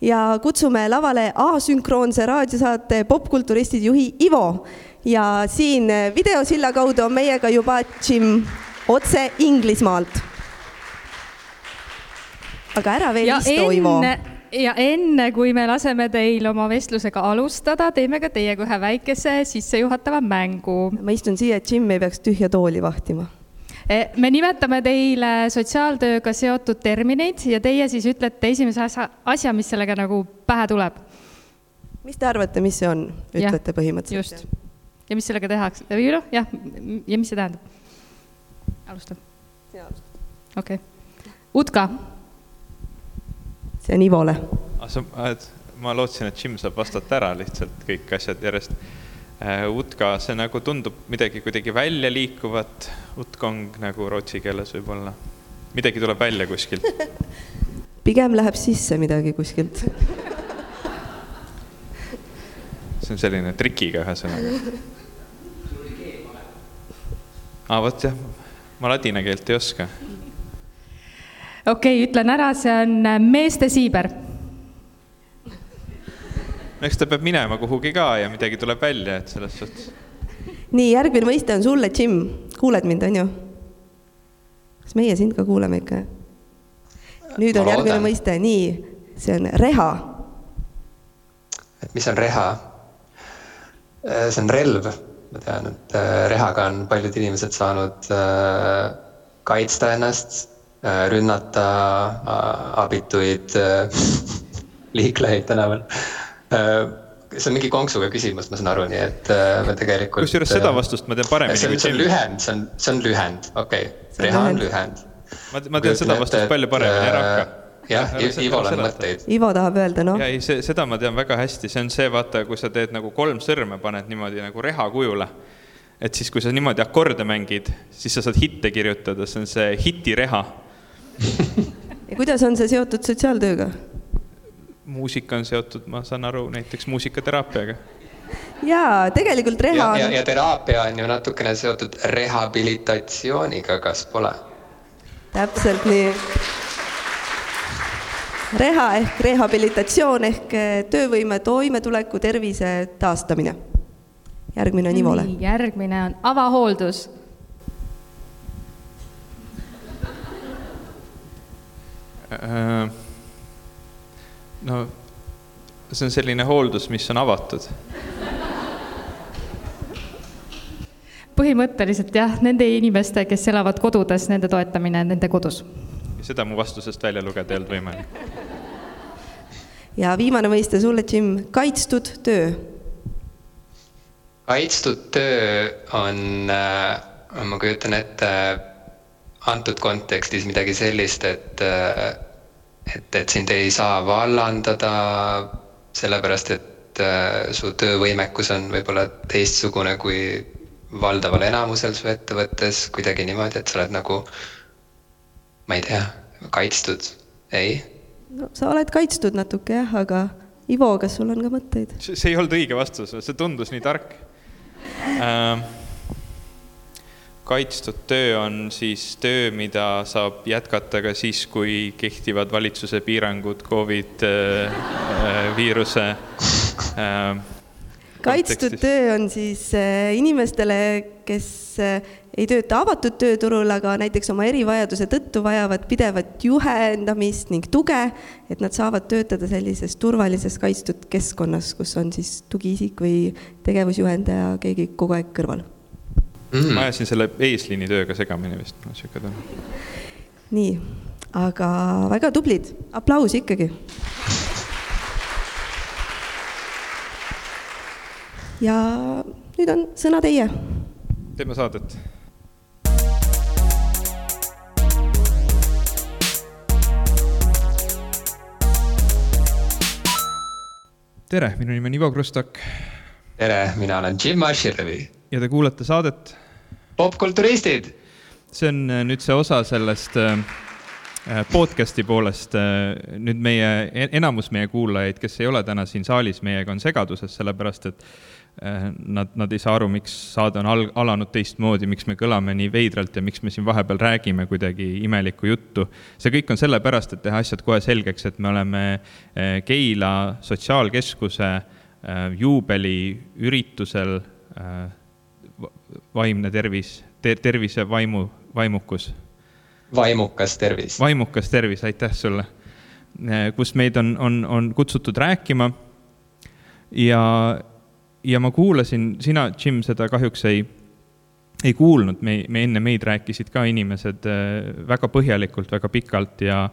ja kutsume lavale asünkroonse raadiosaate Popkulturistid juhi Ivo ja siin videosilla kaudu on meiega juba Jim otse Inglismaalt. aga ära veel ja istu, Ivo. ja enne, kui me laseme teil oma vestlusega alustada, teeme ka teiega ühe väikese sissejuhatava mängu. ma istun siia, et Jim ei peaks tühja tooli vahtima me nimetame teile sotsiaaltööga seotud termineid ja teie siis ütlete esimese asja, asja, mis sellega nagu pähe tuleb. mis te arvate, mis see on, ütlete põhimõtteliselt? just. ja mis sellega tehakse või noh, jah, ja mis see tähendab? alusta. sina alustad. okei okay.. Utka. see on Ivole. ah sa, ma lootsin, et Jim saab vastata ära lihtsalt kõik asjad järjest utka, see nagu tundub midagi kuidagi välja liikuvat, utkong nagu rootsi keeles võib-olla. midagi tuleb välja kuskilt pigem läheb sisse midagi kuskilt see on selline trikiga ühesõnaga. aa, vot jah, ma ladina keelt ei oska. okei okay,, ütlen ära, see on meeste siiber eks ta peab minema kuhugi ka ja midagi tuleb välja, et selles suhtes. nii, järgmine mõiste on sulle, Jim. kuuled mind, on ju? kas meie sind ka kuuleme ikka? nüüd on järgmine mõiste, nii, see on reha. et mis on reha? Äh, see on relv, ma tean, et äh, rehaga on paljud inimesed saanud äh, kaitsta ennast, rünnata abituid liiklejaid tänaval see on mingi konksuga küsimus, ma saan aru, nii et äh, me tegelikult. kusjuures seda äh, vastust ma tean paremini. see on, see on lühend, see on, see on lühend, okei okay., reha on lühend. ma, ma tean seda vastust palju paremini, ära hakka jah, Ivol on mõtteid. Ivo tahab öelda, noh. ja ei, see, seda ma tean väga hästi, see on see, vaata, kui sa teed nagu kolm sõrme, paned niimoodi nagu reha kujule. et siis, kui sa niimoodi akorde mängid, siis sa saad hitte kirjutada, see on see hitireha ja kuidas on see seotud sotsiaaltööga? Muusika on seotud, ma saan aru, näiteks muusikateraapiaga. jaa, tegelikult reha on. ja, ja teraapia on ju natukene seotud rehabilitatsiooniga, kas pole? täpselt nii. reha ehk rehabilitatsioon ehk eh, töövõime, toimetuleku, tervise taastamine. järgmine on Ivole. järgmine on avahooldus äh no see on selline hooldus, mis on avatud. põhimõtteliselt jah, nende inimeste, kes elavad kodudes, nende toetamine nende kodus. seda mu vastusest välja lugeda ei olnud võimalik. ja viimane mõiste sulle, Jim, kaitstud töö. kaitstud töö on äh,, ma kujutan ette, antud kontekstis midagi sellist, et äh, et, et sind ei saa vallandada sellepärast, et äh, su töövõimekus on võib-olla teistsugune kui valdaval enamusel su ettevõttes, kuidagi niimoodi, et sa oled nagu, ma ei tea, kaitstud, ei? no sa oled kaitstud natuke jah, aga Ivo, kas sul on ka mõtteid? see ei olnud õige vastus, see tundus nii tark ähm kaitstud töö on siis töö, mida saab jätkata ka siis, kui kehtivad valitsuse piirangud Covid äh, äh viiruse äh, kaitstud töö on siis inimestele, kes ei tööta avatud tööturul, aga näiteks oma erivajaduse tõttu vajavad pidevat juhendamist ning tuge, et nad saavad töötada sellises turvalises kaitstud keskkonnas, kus on siis tugiisik või tegevusjuhendaja, keegi kogu aeg kõrval mm.. ma ajasin selle eesliini tööga segamini vist, sihuke tunne. nii, aga väga tublid, aplaus ikkagi. ja nüüd on sõna teie. teeme saadet tere, minu nimi on Ivo Krustak. tere, mina olen Jim Ashirevi ja te kuulate saadet. Popkulturistid. see on äh, nüüd see osa sellest äh, äh, podcast'i poolest. nüüd meie, e-, enamus meie kuulajaid, kes ei ole täna siin saalis meiega, on segaduses, sellepärast et nad, nad ei saa aru, miks saade on al-, alanud teistmoodi, miks me kõlame nii veidralt ja miks me siin vahepeal räägime kuidagi imelikku juttu. see kõik on sellepärast, et teha asjad kohe selgeks, et me oleme Keila Sotsiaalkeskuse juubeliüritusel vaimne tervis ter, tervise vaimu, vaimukus. vaimukas tervis. vaimukas tervis, aitäh sulle. kus meid on, on, on kutsutud rääkima ja ja ma kuulasin, sina, Jim, seda kahjuks ei, ei kuulnud, me, me enne meid rääkisid ka inimesed äh, väga põhjalikult, väga pikalt ja,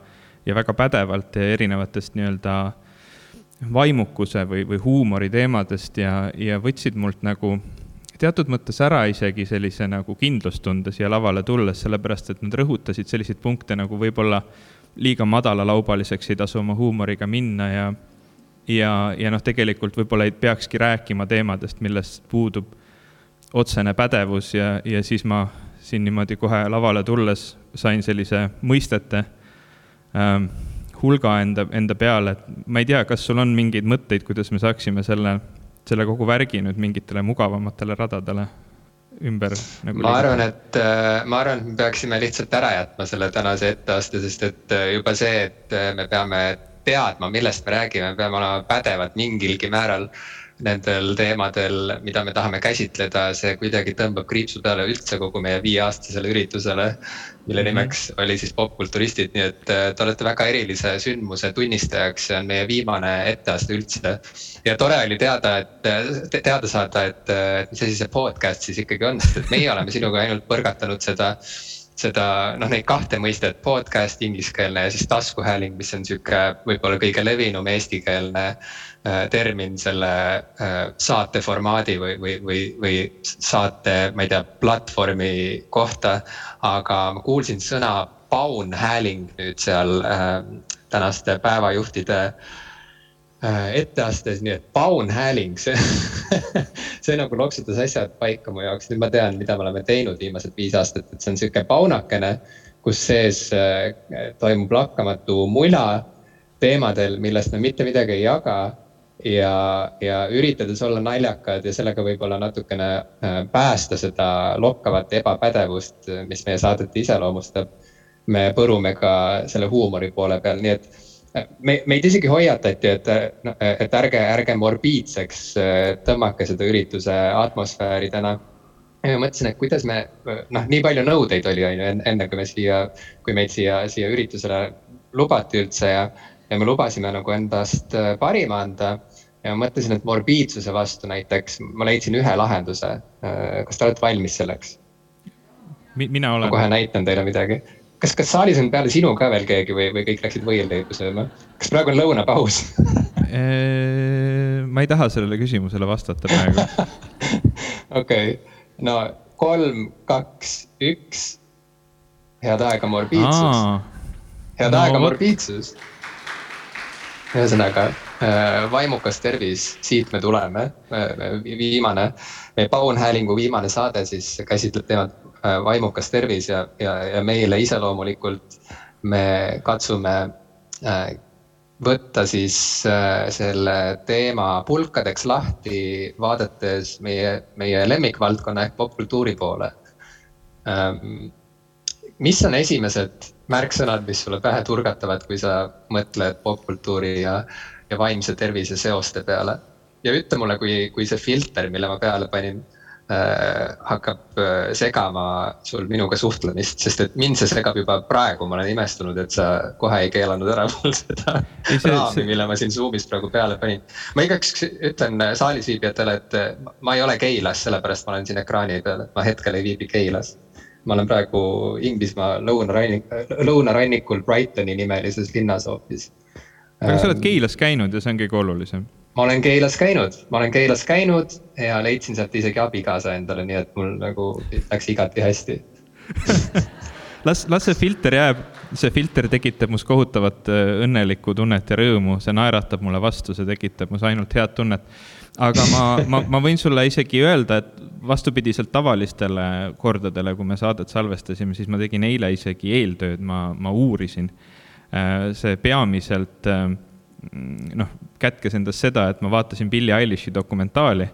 ja väga pädevalt erinevatest nii-öelda vaimukuse või, või huumori teemadest ja, ja võtsid mult nagu teatud mõttes ära isegi sellise nagu kindlustunde siia lavale tulles, sellepärast et nad rõhutasid selliseid punkte nagu võib-olla liiga madalalaubaliseks ei tasu oma huumoriga minna ja ja, ja noh, tegelikult võib-olla ei peakski rääkima teemadest, millest puudub otsene pädevus ja, ja siis ma siin niimoodi kohe lavale tulles sain sellise mõistete ähm, hulga enda, enda peale, et ma ei tea, kas sul on mingeid mõtteid, kuidas me saaksime selle, selle kogu värgi nüüd mingitele mugavamatele radadele ümber nagu ma arvan, et äh, ma arvan, et me peaksime lihtsalt ära jätma selle tänase etteaste, sest et äh, juba see, et äh, me peame teadma, millest me räägime, peame olema pädevad mingilgi määral nendel teemadel, mida me tahame käsitleda, see kuidagi tõmbab kriipsu peale üldse kogu meie viieaastasele üritusele. mille mhm. nimeks oli siis popkulturistid, nii et äh, te olete väga erilise sündmuse tunnistajaks, see on meie viimane etteaste üldse. ja tore oli teada, et te, teada saada, et, et mis asi see podcast siis ikkagi on, sest et meie oleme sinuga ainult põrgatanud seda seda noh, neid kahte mõistet, podcast ingliskeelne ja siis taskuhääling, mis on sihuke võib-olla kõige levinum eestikeelne äh, termin selle äh, saate formaadi või, või, või, või saate, ma ei tea, platvormi kohta. aga ma kuulsin sõna paunhääling nüüd seal äh, tänaste päevajuhtide äh, Äh, etteastes, nii et Paun Hääling, see see nagu loksutas asjad paika mu jaoks, nüüd ma tean, mida me oleme teinud viimased viis aastat, et see on sihuke paunakene, kus sees äh, toimub lakkamatu mula teemadel, millest me mitte midagi ei jaga. Ja, ja üritades olla naljakad ja sellega võib-olla natukene äh, päästa seda lokkavat ebapädevust, mis meie saadet iseloomustab. me põrume ka selle huumori poole peal, nii et me, meid isegi hoiatati, et, et ärge, ärge morbiidseks tõmmake seda ürituse atmosfääri täna. ja ma mõtlesin, et kuidas me, noh, nii palju nõudeid oli, on ju, enne kui me siia, kui meid siia, siia üritusele lubati üldse ja, ja me lubasime nagu endast parima anda. Ja ma mõtlesin, et morbiidsuse vastu näiteks ma leidsin ühe lahenduse. kas te olete valmis selleks? mina olen. ma kohe näitan teile midagi kas, kas saalis on peale sinu ka veel keegi või, või kõik läksid võileibu sööma? kas praegu on lõunapaus ma ei taha sellele küsimusele vastata praegu. okei, no kolm, kaks, üks. head aega, morbiidsus. head no, aega, morbiidsus. ühesõnaga äh, vaimukas tervis, siit me tuleme. Äh, viimane, meie Paun Häälingu viimane saade siis käsitleb teemat Äh, vaimukas tervis ja, ja, ja meile iseloomulikult me katsume äh, võtta siis äh, selle teema pulkadeks lahti, vaadates meie, meie lemmikvaldkonna ehk popkultuuri poole. Ähm, mis on esimesed märksõnad, mis sulle pähe turgatavad, kui sa mõtled popkultuuri ja, ja vaimse tervise seoste peale? ja ütle mulle, kui, kui see filter, mille ma peale panin Äh, hakkab äh, segama sul minuga suhtlemist, sest et mind see segab juba praegu, ma olen imestunud, et sa kohe ei keelanud ära mul seda ei, see, raami mille ma siin Zoom'is praegu peale panin. ma igaks ütlen saalis viibijatele, et ma ei ole Keilas, sellepärast ma olen siin ekraani peal, et ma hetkel ei viibi Keilas. ma olen praegu Inglismaa lõunarannik, lõunarannikul Brightoni nimelises linnas hoopis. Aga sa oled ähm, Keilas käinud ja see on kõige olulisem ma olen Keilas käinud, ma olen Keilas käinud ja leidsin sealt isegi abikaasa endale, nii et mul nagu läks igati hästi las, las see filter jääb, see filter tekitab mus kohutavat äh, õnnelikku tunnet ja rõõmu, see naeratab mulle vastu, see tekitab mus ainult head tunnet. aga ma, ma, ma võin sulle isegi öelda, et vastupidiselt tavalistele kordadele, kui me saadet salvestasime, siis ma tegin eile isegi eeltööd, ma, ma uurisin. Äh, see peamiselt äh, noh, kätkes endas seda, et ma vaatasin Billie Eilish'i dokumentaali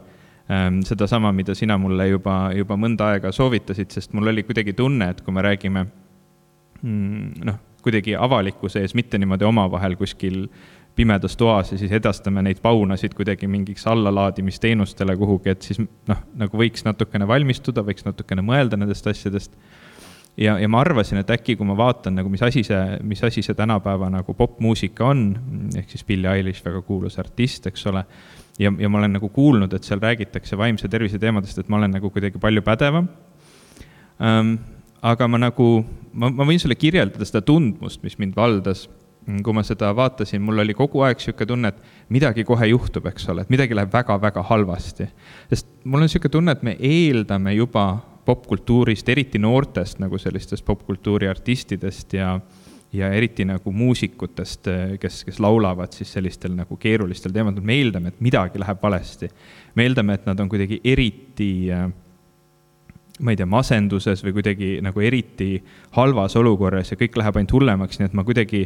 ähm, sedasama, mida sina mulle juba, juba mõnda aega soovitasid, sest mul oli kuidagi tunne, et kui me räägime mm, noh, kuidagi avalikkuse ees, mitte niimoodi omavahel kuskil pimedas toas ja siis edastame neid paunasid kuidagi mingiks allalaadimisteenustele kuhugi, et siis noh, nagu võiks natukene valmistuda, võiks natukene mõelda nendest asjadest. Ja, ja ma arvasin, et äkki, kui ma vaatan nagu, mis asi see, mis asi see tänapäeva nagu popmuusika on, ehk siis Billie Eilish, väga kuulus artist, eks ole. ja, ja ma olen nagu kuulnud, et seal räägitakse vaimse tervise teemadest, et ma olen nagu kuidagi palju pädevam ähm, aga ma nagu, ma, ma võin sulle kirjeldada seda tundmust, mis mind valdas kui ma seda vaatasin, mul oli kogu aeg niisugune tunne, et midagi kohe juhtub, eks ole, et midagi läheb väga-väga halvasti. sest mul on niisugune tunne, et me eeldame juba popkultuurist, eriti noortest nagu sellistest popkultuuri artistidest ja ja eriti nagu muusikutest, kes, kes laulavad siis sellistel nagu keerulistel teemadel, me eeldame, et midagi läheb valesti. me eeldame, et nad on kuidagi eriti äh, ma ei tea, masenduses või kuidagi nagu eriti halvas olukorras ja kõik läheb ainult hullemaks, nii et ma kuidagi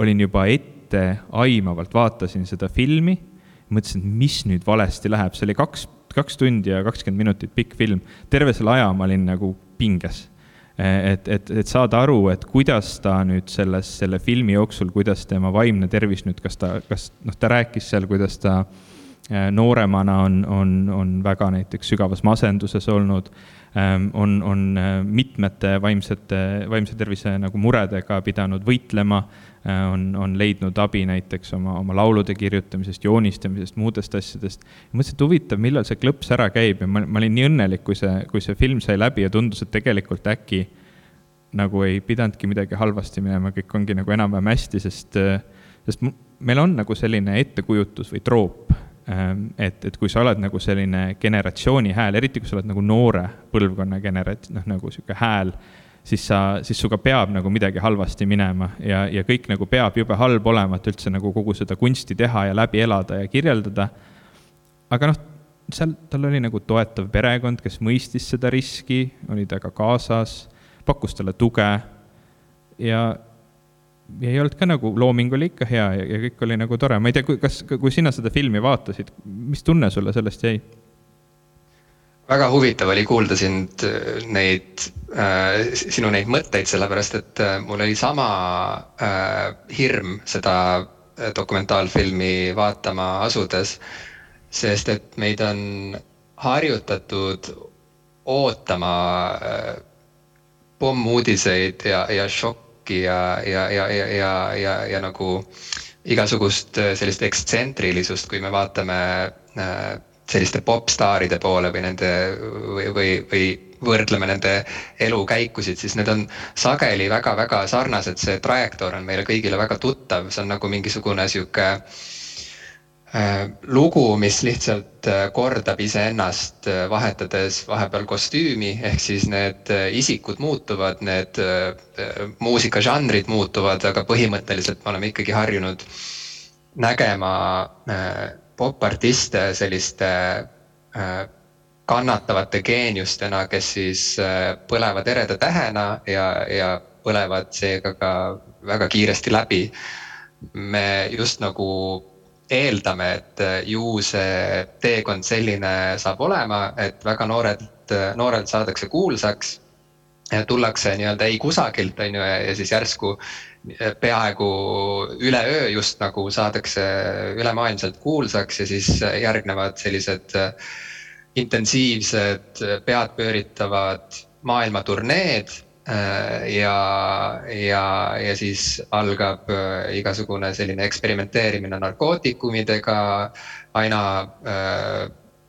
olin juba etteaimavalt, vaatasin seda filmi, mõtlesin, et mis nüüd valesti läheb, see oli kaks, kaks tundi ja kakskümmend minutit pikk film. terve selle aja ma olin nagu pinges. et, et, et saada aru, et kuidas ta nüüd selles, selle filmi jooksul, kuidas tema vaimne tervis nüüd, kas ta, kas noh, ta rääkis seal, kuidas ta äh, nooremana on, on, on väga näiteks sügavas masenduses olnud on, on äh, mitmete vaimsete, vaimse tervise nagu muredega pidanud võitlema, Äh, on, on leidnud abi näiteks oma, oma laulude kirjutamisest, joonistamisest, muudest asjadest. mõtlesin, et huvitav, millal see klõps ära käib ja ma, ma olin nii õnnelik, kui see, kui see film sai läbi ja tundus, et tegelikult äkki nagu ei pidanudki midagi halvasti minema, kõik ongi nagu enam-vähem hästi, sest, sest meil on nagu selline ettekujutus või troop, ähm, et, et kui sa oled nagu selline generatsiooni hääl, eriti kui sa oled nagu noore põlvkonna generat-, noh, nagu sihuke hääl siis sa, siis sinuga peab nagu midagi halvasti minema ja, ja kõik nagu peab jube halb olema, et üldse nagu kogu seda kunsti teha ja läbi elada ja kirjeldada. aga noh, seal tal oli nagu toetav perekond, kes mõistis seda riski, oli temaga kaasas, pakkus talle tuge ja, ja ei olnud ka nagu, looming oli ikka hea ja, ja kõik oli nagu tore, ma ei tea, kas, kui sina seda filmi vaatasid, mis tunne sulle sellest jäi? väga huvitav oli kuulda sind äh, neid äh,, sinu neid mõtteid, sellepärast et äh, mul oli sama äh, hirm seda äh, dokumentaalfilmi vaatama asudes. sest et meid on harjutatud ootama äh, pommuudiseid ja, ja šokki ja, ja, ja, ja, ja, ja, ja nagu igasugust sellist ekstsentrilisust, kui me vaatame äh, selliste popstaaride poole või nende või, või, või võrdleme nende elukäikusid, siis need on sageli väga-väga sarnased, see trajektoor on meile kõigile väga tuttav, see on nagu mingisugune sihuke äh, lugu, mis lihtsalt äh, kordab iseennast, äh, vahetades vahepeal kostüümi, ehk siis need äh, isikud muutuvad, need muusikažanrid muutuvad, aga põhimõtteliselt me oleme ikkagi harjunud nägema popartiste selliste äh, kannatavate geeniustena, kes siis äh, põlevad ereda tähena ja, ja põlevad seega ka väga kiiresti läbi. me just nagu eeldame, et äh, ju see teekond selline saab olema, et väga noored, noorelt saadakse kuulsaks. tullakse nii-öelda ei kusagilt, on ju, ja siis järsku peaaegu üleöö just nagu saadakse ülemaailmselt kuulsaks ja siis järgnevad sellised äh, intensiivsed peadpööritavad maailmaturneed. Äh, ja, ja, ja siis algab äh, igasugune selline eksperimenteerimine narkootikumidega, aina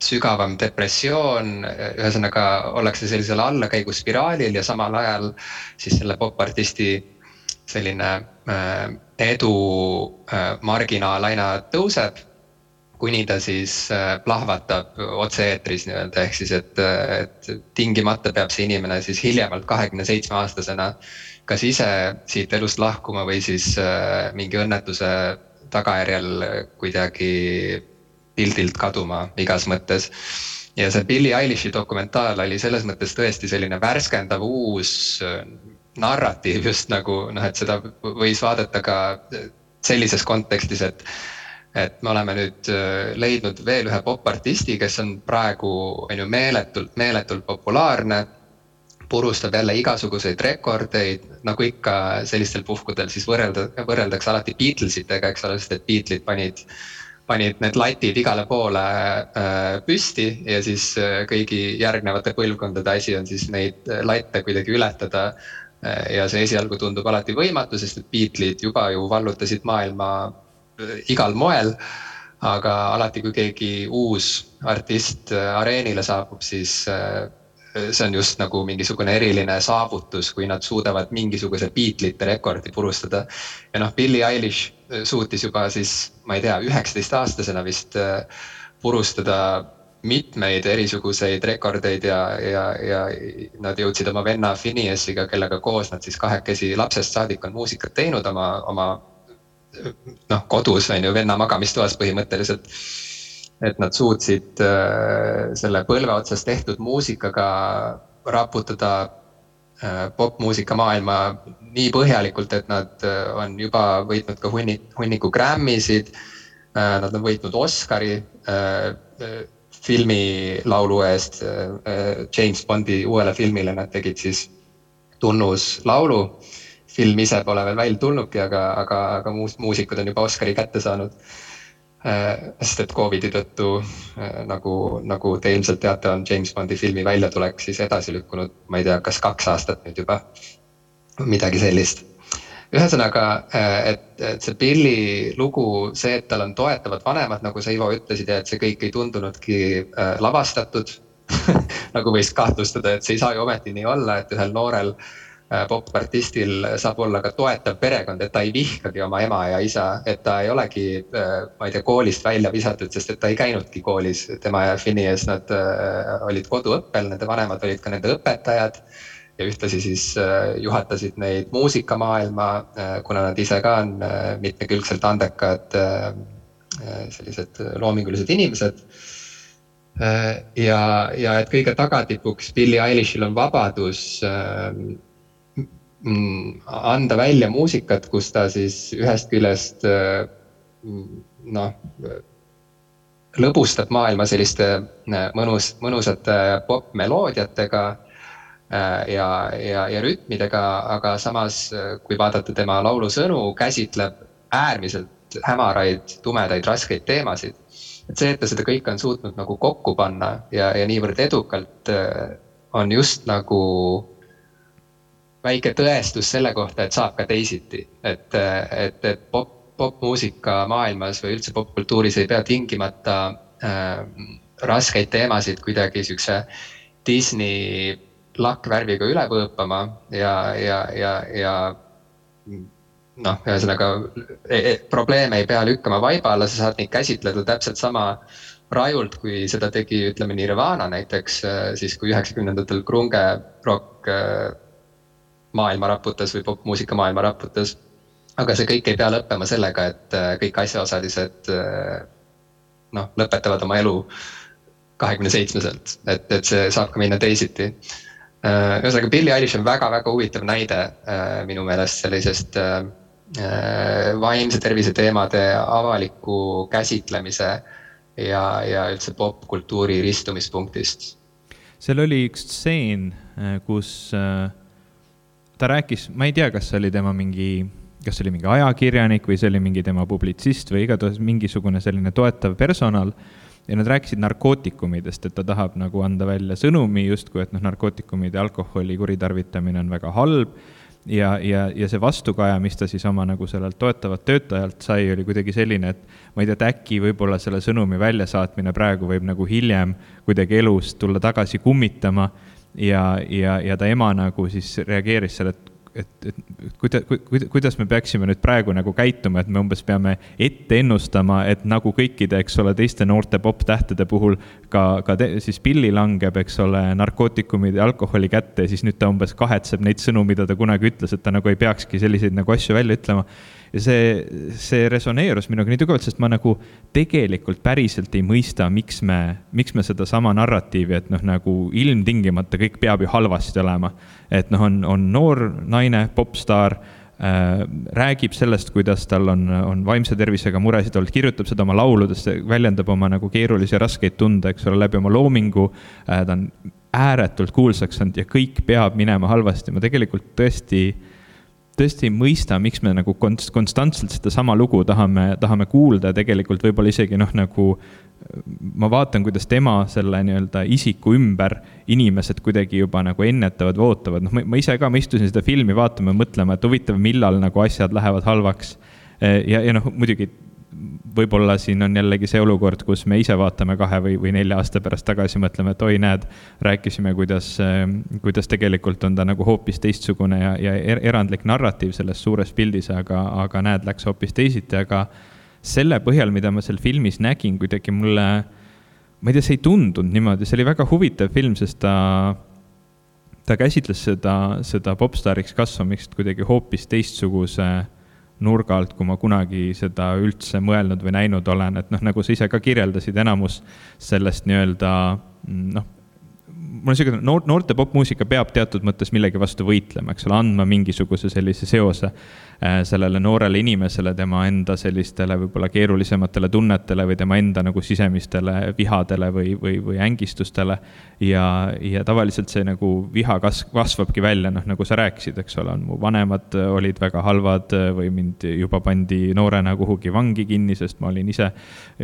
sügavam depressioon, ühesõnaga ollakse sellisel allakäiguspiraalil ja samal ajal siis selle popartisti selline äh, edu äh, marginaal aina tõuseb. Kuni ta siis äh, plahvatab otse-eetris nii-öelda, ehk siis, et, et tingimata peab see inimene siis hiljemalt kahekümne seitsme aastasena kas ise siit elust lahkuma või siis mingi õnnetuse tagajärjel kuidagi pildilt kaduma igas mõttes. Ja see Billie Eilish'i dokumentaal oli selles mõttes tõesti selline värskendav uus narratiiv just nagu noh, et seda võis vaadata ka sellises kontekstis, et et me oleme nüüd leidnud veel ühe popartisti, kes on praegu, on ju, meeletult, meeletult populaarne purustab jälle igasuguseid rekordeid, nagu ikka sellistel puhkudel siis võrrelda, võrreldakse alati Beatlesitega, eks ole, sest et Beatlesid panid, panid need latid igale poole äh, püsti ja siis äh, kõigi järgnevate põlvkondade asi on siis neid latte kuidagi ületada äh,. ja see esialgu tundub alati võimatu, sest et Beatlesid juba ju vallutasid maailma äh, igal moel aga alati, kui keegi uus artist äh, areenile saabub, siis äh, see on just nagu mingisugune eriline saavutus, kui nad suudavad mingisuguse Beatlesite rekordi purustada. ja noh, Billie Eilish äh, suutis juba siis, ma ei tea, üheksateistaastasena vist äh, purustada mitmeid erisuguseid rekordeid ja, ja, ja nad jõudsid oma venna Phineasiga, kellega koos nad siis kahekesi lapsest saadik on muusikat teinud oma, oma noh, kodus on ju, venna magamistoas põhimõtteliselt et nad suutsid äh, selle põlve otsas tehtud muusikaga raputada äh, popmuusika maailma nii põhjalikult, et nad äh, on juba võitnud ka hunni, hunniku Grammy'sid. Nad on võitnud Oscari filmilaulu eest James Bondi uuele filmile, nad tegid siis tunnuslaulu. Film ise pole veel välja tulnudki, aga, aga, aga muus, muusikud on juba Oscari kätte saanud Äh, sest et Covidi tõttu äh, nagu, nagu te ilmselt teate, on James Bondi filmi väljatulek siis edasi lükkunud, ma ei tea, kas kaks aastat nüüd juba. midagi sellist. ühesõnaga, äh, et, et see Billy lugu, see, et tal on toetavad vanemad, nagu sa, Ivo, ütlesid ja et see kõik ei tundunudki lavastatud nagu võis kahtlustada, et see ei saa ju ometi nii olla, et ühel noorel äh, Äh, popartistil saab olla ka toetav perekond, et ta ei vihkagi oma ema ja isa, et ta ei olegi, äh, ma ei tea, koolist välja visatud, sest et ta ei käinudki koolis, tema ja Phineas, nad äh, olid koduõppel, nende vanemad olid ka nende õpetajad. ja ühtlasi siis juhatasid neid muusikamaailma, kuna nad ise ka on mitmekülgselt andekad sellised loomingulised inimesed ja, ja et kõige tagatipuks Billie Eilishil on vabadus anda välja muusikat, kus ta siis ühest küljest äh, noh, lõbustab maailma selliste äh, mõnus, mõnusate popmeloodiatega äh, ja, ja, ja rütmidega, aga samas, kui vaadata tema laulusõnu, käsitleb äärmiselt hämaraid, tumedaid, raskeid teemasid. et see, et ta seda kõike on suutnud nagu kokku panna ja, ja niivõrd edukalt, on just nagu väike tõestus selle kohta, et saab ka teisiti, et, et, et pop, popmuusika maailmas või üldse popkultuuris ei pea tingimata äh, raskeid teemasid kuidagi siukse Disney lakkvärviga üle võõpama ja, ja, ja, ja noh, ühesõnaga e, e, probleeme ei pea lükkama vaiba alla, sa saad neid käsitleda täpselt sama rajult, kui seda tegi, ütleme Nirvana näiteks, siis kui üheksakümnendatel krunge rock äh, maailma raputas või popmuusika maailma raputas. aga see kõik ei pea lõppema sellega, et äh, kõik asjaosalised äh, noh, lõpetavad oma elu kahekümne seitsmeselt, et, et see saab ka minna teisiti. Äh, ühesõnaga, Billie Eilish on väga-väga huvitav näide minu meelest sellisest vaimse tervise teemade avaliku käsitlemise ja, ja üldse popkultuuri ristumispunktist. seal oli üks stseen, kus äh ta rääkis, ma ei tea, kas see oli tema mingi, kas see oli mingi ajakirjanik või see oli mingi tema publitsist või igatahes mingisugune selline toetav personal. ja nad rääkisid narkootikumidest, et ta tahab nagu anda välja sõnumi justkui, et noh, narkootikumide, alkoholi kuritarvitamine on väga halb ja, ja, ja see vastukaja, mis ta siis oma nagu sellelt toetavalt töötajalt sai, oli kuidagi selline, et ma ei tea, et äkki võib-olla selle sõnumi väljasaatmine praegu võib nagu hiljem kuidagi elus tulla tagasi kummitama ja, ja, ja ta ema nagu siis reageeris selle, et et, et kuida-, kuidas me peaksime nüüd praegu nagu käituma, et me umbes peame ette ennustama, et nagu kõikide, eks ole, teiste noorte popp-tähtede puhul ka, ka te, siis pilli langeb, eks ole, narkootikumide ja alkoholi kätte ja siis nüüd ta umbes kahetseb neid sõnu, mida ta kunagi ütles, et ta nagu ei peakski selliseid nagu asju välja ütlema ja see, see resoneerus minuga nii tugevalt, sest ma nagu tegelikult päriselt ei mõista, miks me, miks me sedasama narratiivi, et noh, nagu ilmtingimata kõik peab ju halvasti olema. et noh, on, on noor naine, popstaar äh, räägib sellest, kuidas tal on, on vaimse tervisega muresid olnud, kirjutab seda oma lauludes, väljendab oma nagu keerulisi ja raskeid tunde, eks ole, läbi oma loomingu äh,. ta on ääretult kuulsaks saanud ja kõik peab minema halvasti, ma tegelikult tõesti tõesti ei mõista, miks me nagu konst-, konstantselt sedasama lugu tahame, tahame kuulda tegelikult võib-olla isegi noh, nagu ma vaatan, kuidas tema selle nii-öelda isiku ümber inimesed kuidagi juba nagu ennetavad ootavad, noh, ma ise ka, ma istusin seda filmi vaatama ja mõtlema, et huvitav, millal nagu asjad lähevad halvaks. ja, ja noh, muidugi võib-olla siin on jällegi see olukord, kus me ise vaatame kahe või, või nelja aasta pärast tagasi, mõtleme, et oi, näed, rääkisime, kuidas, kuidas tegelikult on ta nagu hoopis teistsugune ja, ja er-, erandlik narratiiv selles suures pildis, aga, aga näed, läks hoopis teisiti, aga selle põhjal, mida ma seal filmis nägin, kuidagi mulle, ma ei tea, see ei tundunud niimoodi, see oli väga huvitav film, sest ta, ta käsitles seda, seda popstaariks kasvamist kuidagi hoopis teistsuguse nurga alt, kui ma kunagi seda üldse mõelnud või näinud olen, et noh, nagu sa ise ka kirjeldasid, enamus sellest nii-öelda noh, mul on niisugune noor, noorte popmuusika peab teatud mõttes millegi vastu võitlema, eks ole, andma mingisuguse sellise seose sellele noorele inimesele, tema enda sellistele võib-olla keerulisematele tunnetele või tema enda nagu sisemistele vihadele või, või, või ängistustele. ja, ja tavaliselt see nagu viha kasv, kasvabki välja, noh, nagu sa rääkisid, eks ole, on mu vanemad olid väga halvad või mind juba pandi noorena kuhugi vangi kinni, sest ma olin ise,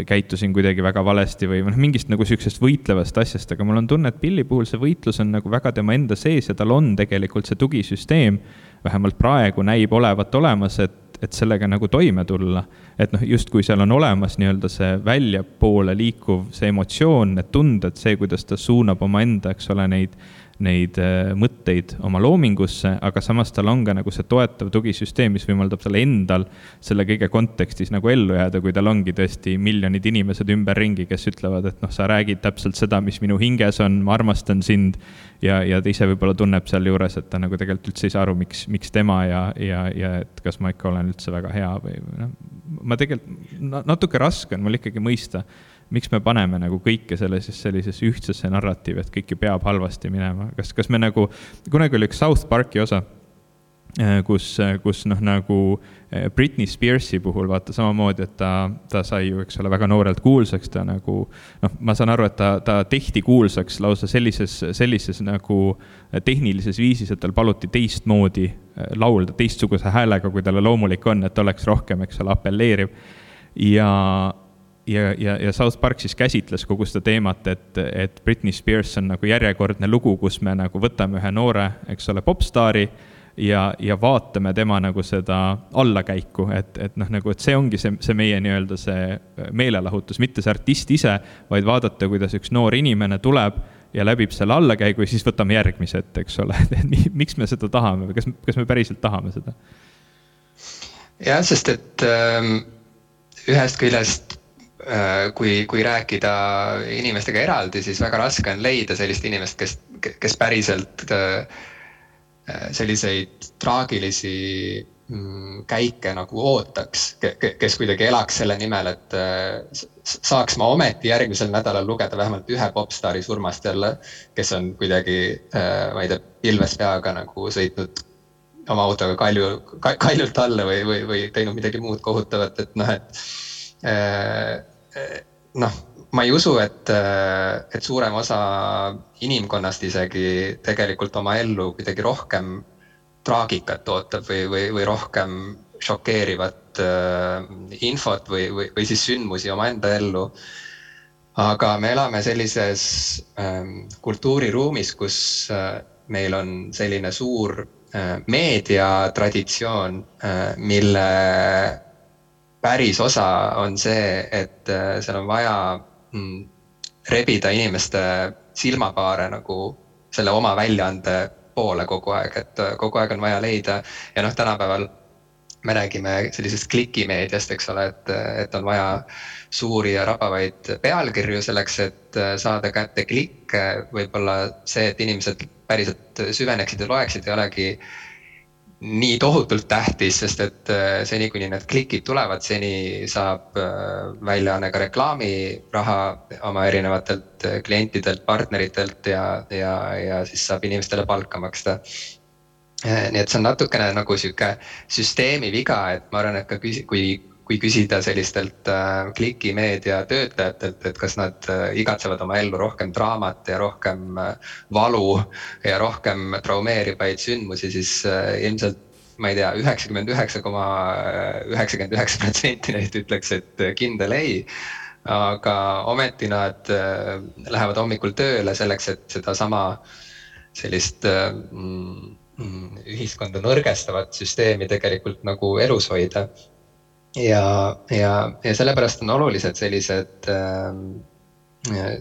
käitusin kuidagi väga valesti või noh, mingist nagu sihukesest võitlevast asjast, aga mul on tunne, et Pilli puhul see võitlus on nagu väga tema enda sees ja tal on tegelikult see tugisüsteem, vähemalt praegu näib olevat olemas, et, et sellega nagu toime tulla. et noh, justkui seal on olemas nii-öelda see väljapoole liikuv, see emotsioon, need tunded, see, kuidas ta suunab omaenda, eks ole, neid neid äh, mõtteid oma loomingusse, aga samas tal on ka nagu see toetav tugisüsteem, mis võimaldab tal endal selle kõige kontekstis nagu ellu jääda, kui tal ongi tõesti miljonid inimesed ümberringi, kes ütlevad, et noh, sa räägid täpselt seda, mis minu hinges on, ma armastan sind. ja, ja ta ise võib-olla tunneb sealjuures, et ta nagu tegelikult üldse ei saa aru, miks, miks tema ja, ja, ja et kas ma ikka olen üldse väga hea või noh, ma tegelikult natuke raske on mul ikkagi mõista miks me paneme nagu kõike sellisesse, sellisesse ühtsesse narratiivi, et kõik ju peab halvasti minema, kas, kas me nagu, kunagi oli üks South Park'i osa, äh, kus, kus noh, nagu äh, Britney Spearsi puhul vaata samamoodi, et ta, ta sai ju, eks ole, väga noorelt kuulsaks, ta nagu noh, ma saan aru, et ta, ta tehti kuulsaks lausa sellises, sellises nagu tehnilises viisis, et tal paluti teistmoodi äh, laulda, teistsuguse häälega, kui talle loomulik on, et oleks rohkem, eks ole, apelleeriv. ja, ja, ja, ja South Park siis käsitles kogu seda teemat, et, et Britney Spears on nagu järjekordne lugu, kus me nagu võtame ühe noore, eks ole, popstaari ja, ja vaatame tema nagu seda allakäiku, et, et noh, nagu, et see ongi see, see meie nii-öelda see meelelahutus, mitte see artist ise, vaid vaadata, kuidas üks noor inimene tuleb ja läbib selle allakäigu ja siis võtame järgmise ette, eks ole, et miks me seda tahame või kas, kas me päriselt tahame seda? jah, sest et ähm, ühest küljest Äh, kui, kui rääkida inimestega eraldi, siis väga raske on leida sellist inimest, kes, kes päriselt äh, selliseid traagilisi mm, käike nagu ootaks, kes kuidagi elaks selle nimel, et äh, saaks ma ometi järgmisel nädalal lugeda vähemalt ühe popstaari surmast jälle, kes on kuidagi, ma ei tea, pilves peaga nagu sõitnud oma autoga kalju, kaljult alla või, või, või teinud midagi muud kohutavat, et noh, et noh, ma ei usu, et, et suurem osa inimkonnast isegi tegelikult oma ellu kuidagi rohkem traagikat ootab või, või, või rohkem šokeerivat äh, infot või, või, või siis sündmusi omaenda ellu. aga me elame sellises äh, kultuuriruumis, kus äh, meil on selline suur äh, meediatraditsioon äh,, mille päris osa on see, et äh, seal on vaja mm, rebida inimeste silmapaare nagu selle oma väljaande poole kogu aeg, et äh, kogu aeg on vaja leida ja noh, tänapäeval me räägime sellisest klikimeediast, eks ole, et, et on vaja suuri ja rabavaid pealkirju selleks, et äh, saada kätte klikke. võib-olla see, et inimesed päriselt süveneksid ja loeksid, ei olegi nii tohutult tähtis, sest et äh, seni, kuni need klikid tulevad, seni saab äh, väljaanne ka reklaamiraha oma erinevatelt äh, klientidelt, partneritelt ja, ja, ja siis saab inimestele palka maksta. nii et see on natukene nagu sihuke süsteemi viga, et ma arvan, et ka kui kui küsida sellistelt äh, klikimeedia töötajatelt, et kas nad äh, igatsevad oma ellu rohkem draamat ja rohkem äh, valu ja rohkem traumeerivaid sündmusi, siis ilmselt ma ei tea, üheksakümmend üheksa koma üheksakümmend üheksa protsenti neist ütleks, et kindel ei. aga ometi nad äh, lähevad hommikul tööle selleks, et sedasama sellist mm, mm, ühiskonda nõrgestavat süsteemi tegelikult nagu elus hoida ja, ja, ja sellepärast on olulised sellised äh,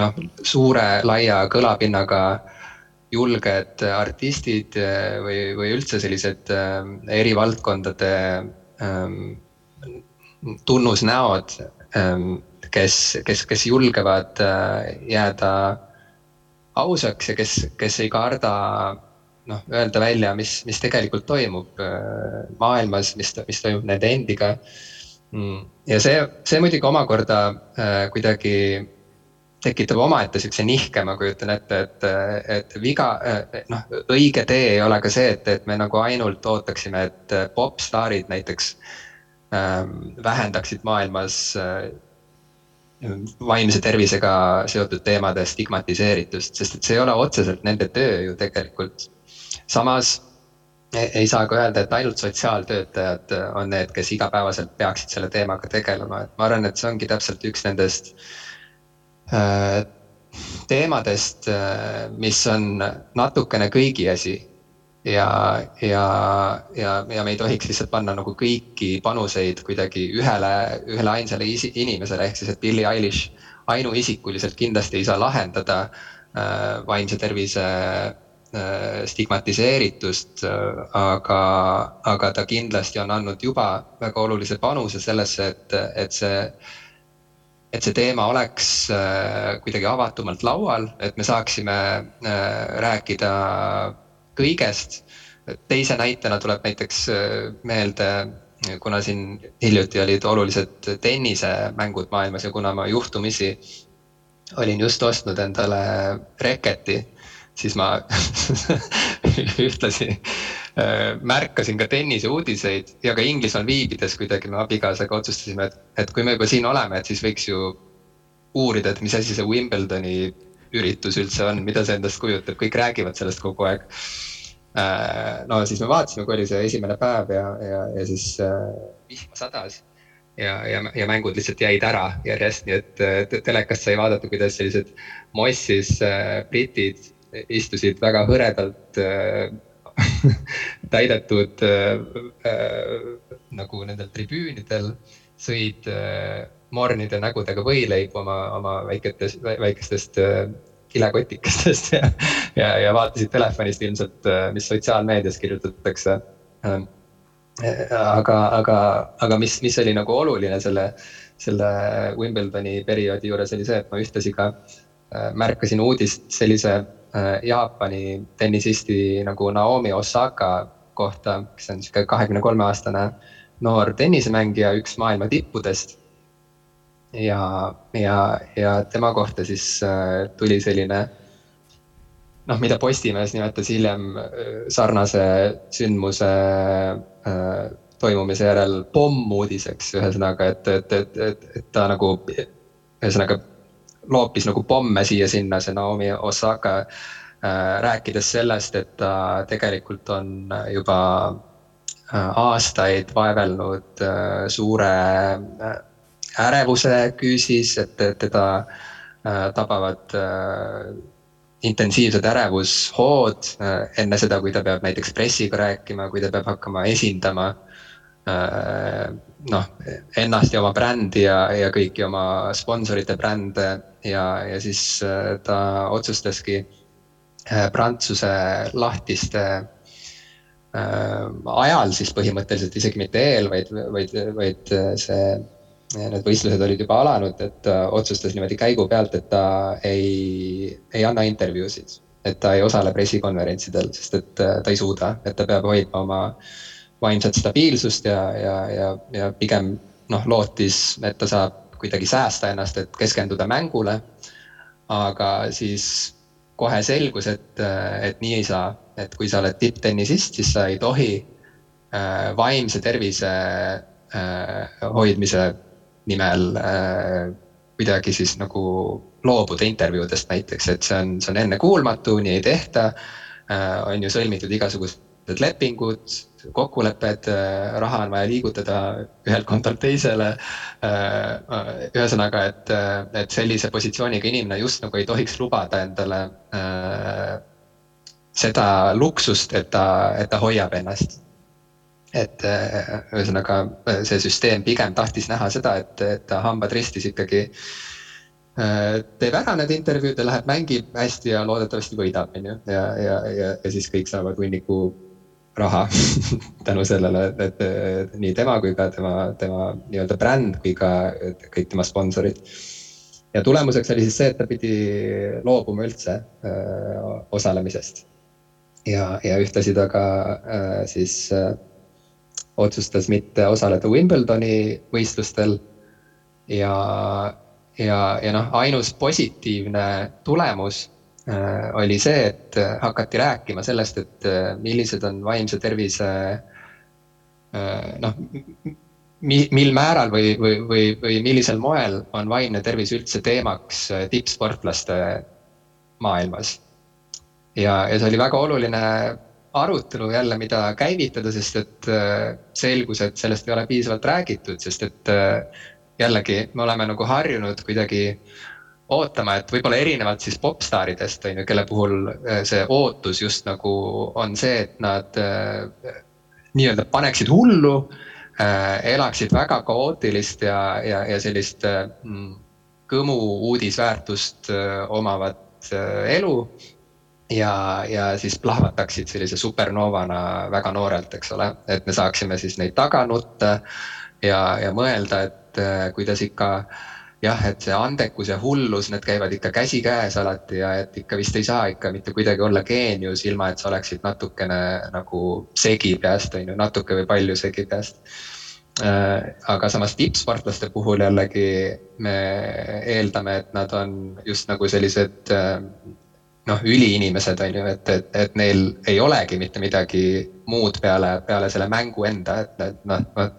noh, suure, laia kõlapinnaga julged artistid äh, või, või üldse sellised äh, eri valdkondade äh, tunnusnäod kes, kes, kes julgevad äh, jääda ausaks ja kes, kes ei karda noh, öelda välja, mis, mis tegelikult toimub äh, maailmas, mis, mis toimub nende endiga. Mm, ja see, see muidugi omakorda äh, kuidagi tekitab omaette sihukese nihke, ma kujutan ette, et, et viga, äh, noh, õige tee ei ole ka see, et, et me nagu ainult ootaksime, et popstaarid näiteks ähm, vähendaksid maailmas äh, vaimse tervisega seotud teemade stigmatiseeritust, sest et see ei ole otseselt nende töö ju tegelikult samas ei saa ka öelda, et ainult sotsiaaltöötajad on need, kes igapäevaselt peaksid selle teemaga tegelema, et ma arvan, et see ongi täpselt üks nendest äh, teemadest, äh, mis on natukene kõigi asi. ja, ja, ja, ja me ei tohiks lihtsalt panna nagu kõiki panuseid kuidagi ühele, ühele ainsale inimesele, ehk siis, et Billie Eilish ainuisikuliselt kindlasti ei saa lahendada äh, vaimse tervise Äh, stigmatiseeritust, äh, aga, aga ta kindlasti on andnud juba väga olulise panuse sellesse, et, et see, et see teema oleks äh, kuidagi avatumalt laual, et me saaksime rääkida kõigest. teise näitena tuleb näiteks meelde, kuna siin hiljuti olid olulised tennisemängud maailmas ja kuna ma juhtumisi olin just ostnud endale reketi siis ma ühtlasi äh, märkasin ka tenniseuudiseid ja ka Inglismaal viibides kuidagi me abikaasaga otsustasime, et, et kui me juba siin oleme, et siis võiks ju uurida, et mis asi see Wimbledoni üritus üldse on, mida see endast kujutab, kõik räägivad sellest kogu aeg. Äh, no siis me vaatasime, kui oli see esimene päev ja, ja, ja siis äh, vihma sadas ja, ja, ja mängud lihtsalt jäid ära järjest, nii et telekast sai vaadata, kuidas sellised mossis britid istusid väga hõredalt äh, täidetud äh, äh, nagu nendel tribüünidel, sõid mornide nägudega võileibu oma, oma väiketest, väikestest kilekotikestest ja, ja, ja vaatasid telefonist ilmselt, mis sotsiaalmeedias kirjutatakse. Aga, aga, aga mis, mis oli nagu oluline selle, selle Wimbledoni perioodi juures oli see, et ma ühtlasi ka märkasin uudist sellise Jaapani tennisisti nagu Naomi Osaka kohta, kes on sihuke kahekümne kolme aastane noor tennisemängija, üks maailma tippudest. ja, ja, ja tema kohta siis äh, tuli selline noh, mida Postimees nimetas hiljem äh, sarnase sündmuse toimumise järel pommuudiseks, ühesõnaga, et, et, et, et, et ta nagu ühesõnaga loopis nagu pomme siia-sinna, see Naomi Osaka äh,. rääkides sellest, et ta tegelikult on juba äh, aastaid vaevelnud äh, suure äh, ärevuse küüsis, et teda äh, tabavad äh, intensiivsed ärevushood enne seda, kui ta peab näiteks pressiga rääkima, kui ta peab hakkama esindama noh, ennast ja oma brändi ja, ja kõiki oma sponsorite brände ja, ja siis äh, ta otsustaski äh, Prantsuse lahtiste äh, ajal siis põhimõtteliselt isegi mitte eel, vaid, vaid, vaid see, need võistlused olid juba alanud, et ta otsustas niimoodi käigu pealt, et ta ei, ei anna intervjuusid. et ta ei osale pressikonverentsidel, sest et ta ei suuda, et ta peab hoidma oma vaimset stabiilsust ja, ja, ja, ja pigem noh, lootis, et ta saab kuidagi säästa ennast, et keskenduda mängule. aga siis kohe selgus, et, et nii ei saa, et kui sa oled tipptennisist, siis sa ei tohi äh, vaimse tervise äh, hoidmise nimel äh, kuidagi siis nagu loobuda intervjuudest näiteks, et see on, see on ennekuulmatu, nii ei tehta äh,. on ju sõlmitud igasugused lepingud, kokkulepped, äh, raha on vaja liigutada ühelt kontolt teisele. Äh, ühesõnaga, et, et sellise positsiooniga inimene just nagu ei tohiks lubada endale seda luksust, et ta, et ta hoiab ennast et ühesõnaga see süsteem pigem tahtis näha seda, et, et ta hambad ristis ikkagi teeb ära need intervjuud ja läheb, mängib hästi ja loodetavasti võidab, on ju, ja, ja, ja, ja siis kõik saavad hunniku raha tänu sellele, et, et nii tema kui ka tema, tema nii-öelda bränd kui ka kõik tema sponsorid. ja tulemuseks oli siis see, et ta pidi loobuma üldse öö, osalemisest. ja, ja ühtlasi ta ka öö, siis öö, otsustas mitte osaleda Wimbledoni võistlustel. ja, ja, ja noh, ainus positiivne tulemus äh, oli see, et hakati rääkima sellest, et äh, millised on vaimse tervise äh, noh, mi-, mil määral või, või, või, või millisel moel on vaimne tervis üldse teemaks äh, tippsportlaste maailmas. ja, ja see oli väga oluline arutelu jälle, mida käivitada, sest et äh, selgus, et sellest ei ole piisavalt räägitud, sest et äh, jällegi me oleme nagu harjunud kuidagi ootama, et võib-olla erinevalt siis popstaaridest, on ju, kelle puhul äh, see ootus just nagu on see, et nad nii-öelda paneksid hullu, elaksid väga kaootilist ja, ja, ja sellist kõmu uudisväärtust omavat elu ja, ja siis plahvataksid sellise supernovana väga noorelt, eks ole, et me saaksime siis neid taga nutta ja, ja mõelda, et äh, kuidas ikka jah, et see andekus ja hullus, need käivad ikka käsikäes alati ja et ikka vist ei saa ikka mitte kuidagi olla geenius, ilma et sa oleksid natukene nagu segi peast, on ju, natuke või palju segi peast äh, aga samas tippsportlaste puhul jällegi me eeldame, et nad on just nagu sellised äh, noh, üliinimesed on ju, et, et, et neil ei olegi mitte midagi muud peale, peale selle mängu enda, et, et noh, vot.